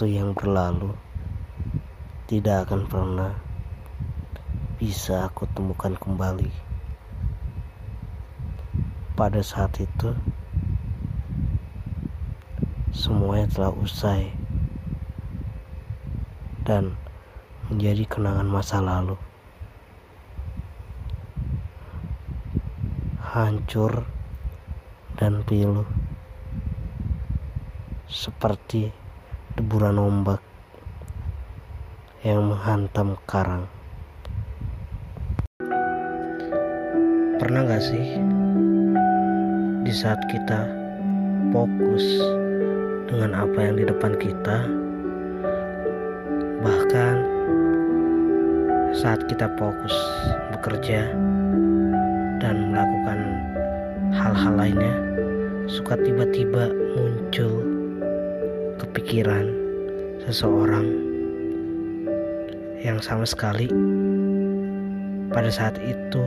Waktu yang berlalu tidak akan pernah bisa aku temukan kembali. Pada saat itu, semuanya telah usai dan menjadi kenangan masa lalu. Hancur dan pilu seperti deburan ombak yang menghantam karang. Pernah gak sih di saat kita fokus dengan apa yang di depan kita, bahkan saat kita fokus bekerja dan melakukan hal-hal lainnya, suka tiba-tiba muncul kepikiran seseorang yang sama sekali pada saat itu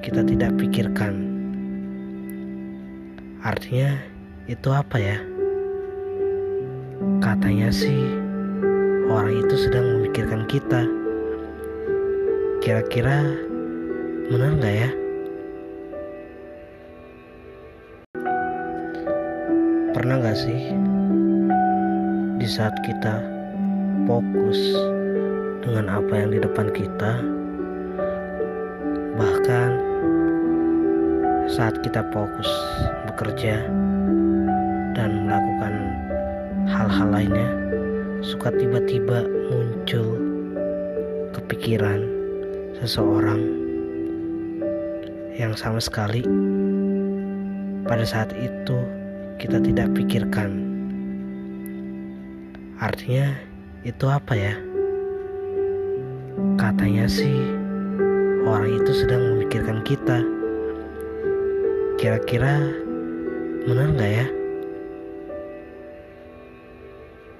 kita tidak pikirkan. Artinya itu apa ya? Katanya sih orang itu sedang memikirkan kita. Kira-kira benar nggak ya? Pernah nggak sih di saat kita fokus dengan apa yang di depan kita, bahkan saat kita fokus bekerja dan melakukan hal-hal lainnya, suka tiba-tiba muncul kepikiran seseorang yang sama sekali pada saat itu kita tidak pikirkan. Artinya itu apa ya? Katanya sih orang itu sedang memikirkan kita. Kira-kira benar nggak ya?